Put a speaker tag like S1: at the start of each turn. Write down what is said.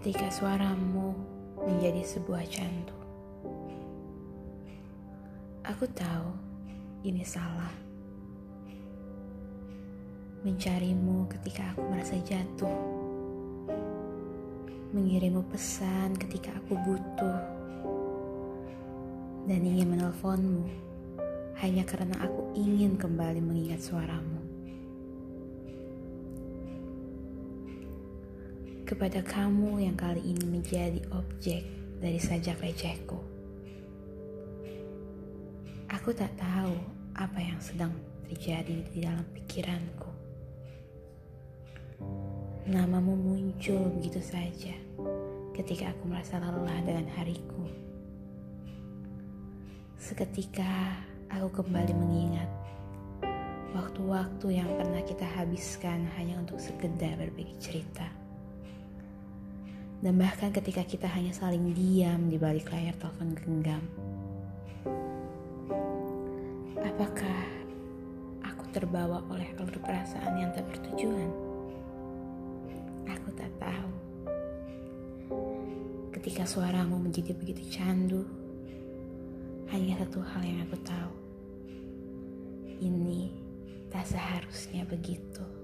S1: ketika suaramu menjadi sebuah candu. Aku tahu ini salah. Mencarimu ketika aku merasa jatuh. Mengirimmu pesan ketika aku butuh. Dan ingin menelponmu hanya karena aku ingin kembali mengingat suaramu. kepada kamu yang kali ini menjadi objek dari sajak recehku. Aku tak tahu apa yang sedang terjadi di dalam pikiranku. Namamu muncul begitu saja ketika aku merasa lelah dengan hariku. Seketika aku kembali mengingat waktu-waktu yang pernah kita habiskan hanya untuk sekedar berbagi cerita. Dan bahkan ketika kita hanya saling diam di balik layar telepon genggam. Apakah aku terbawa oleh alur perasaan yang tak bertujuan? Aku tak tahu. Ketika suaramu menjadi begitu candu, hanya satu hal yang aku tahu. Ini tak seharusnya begitu.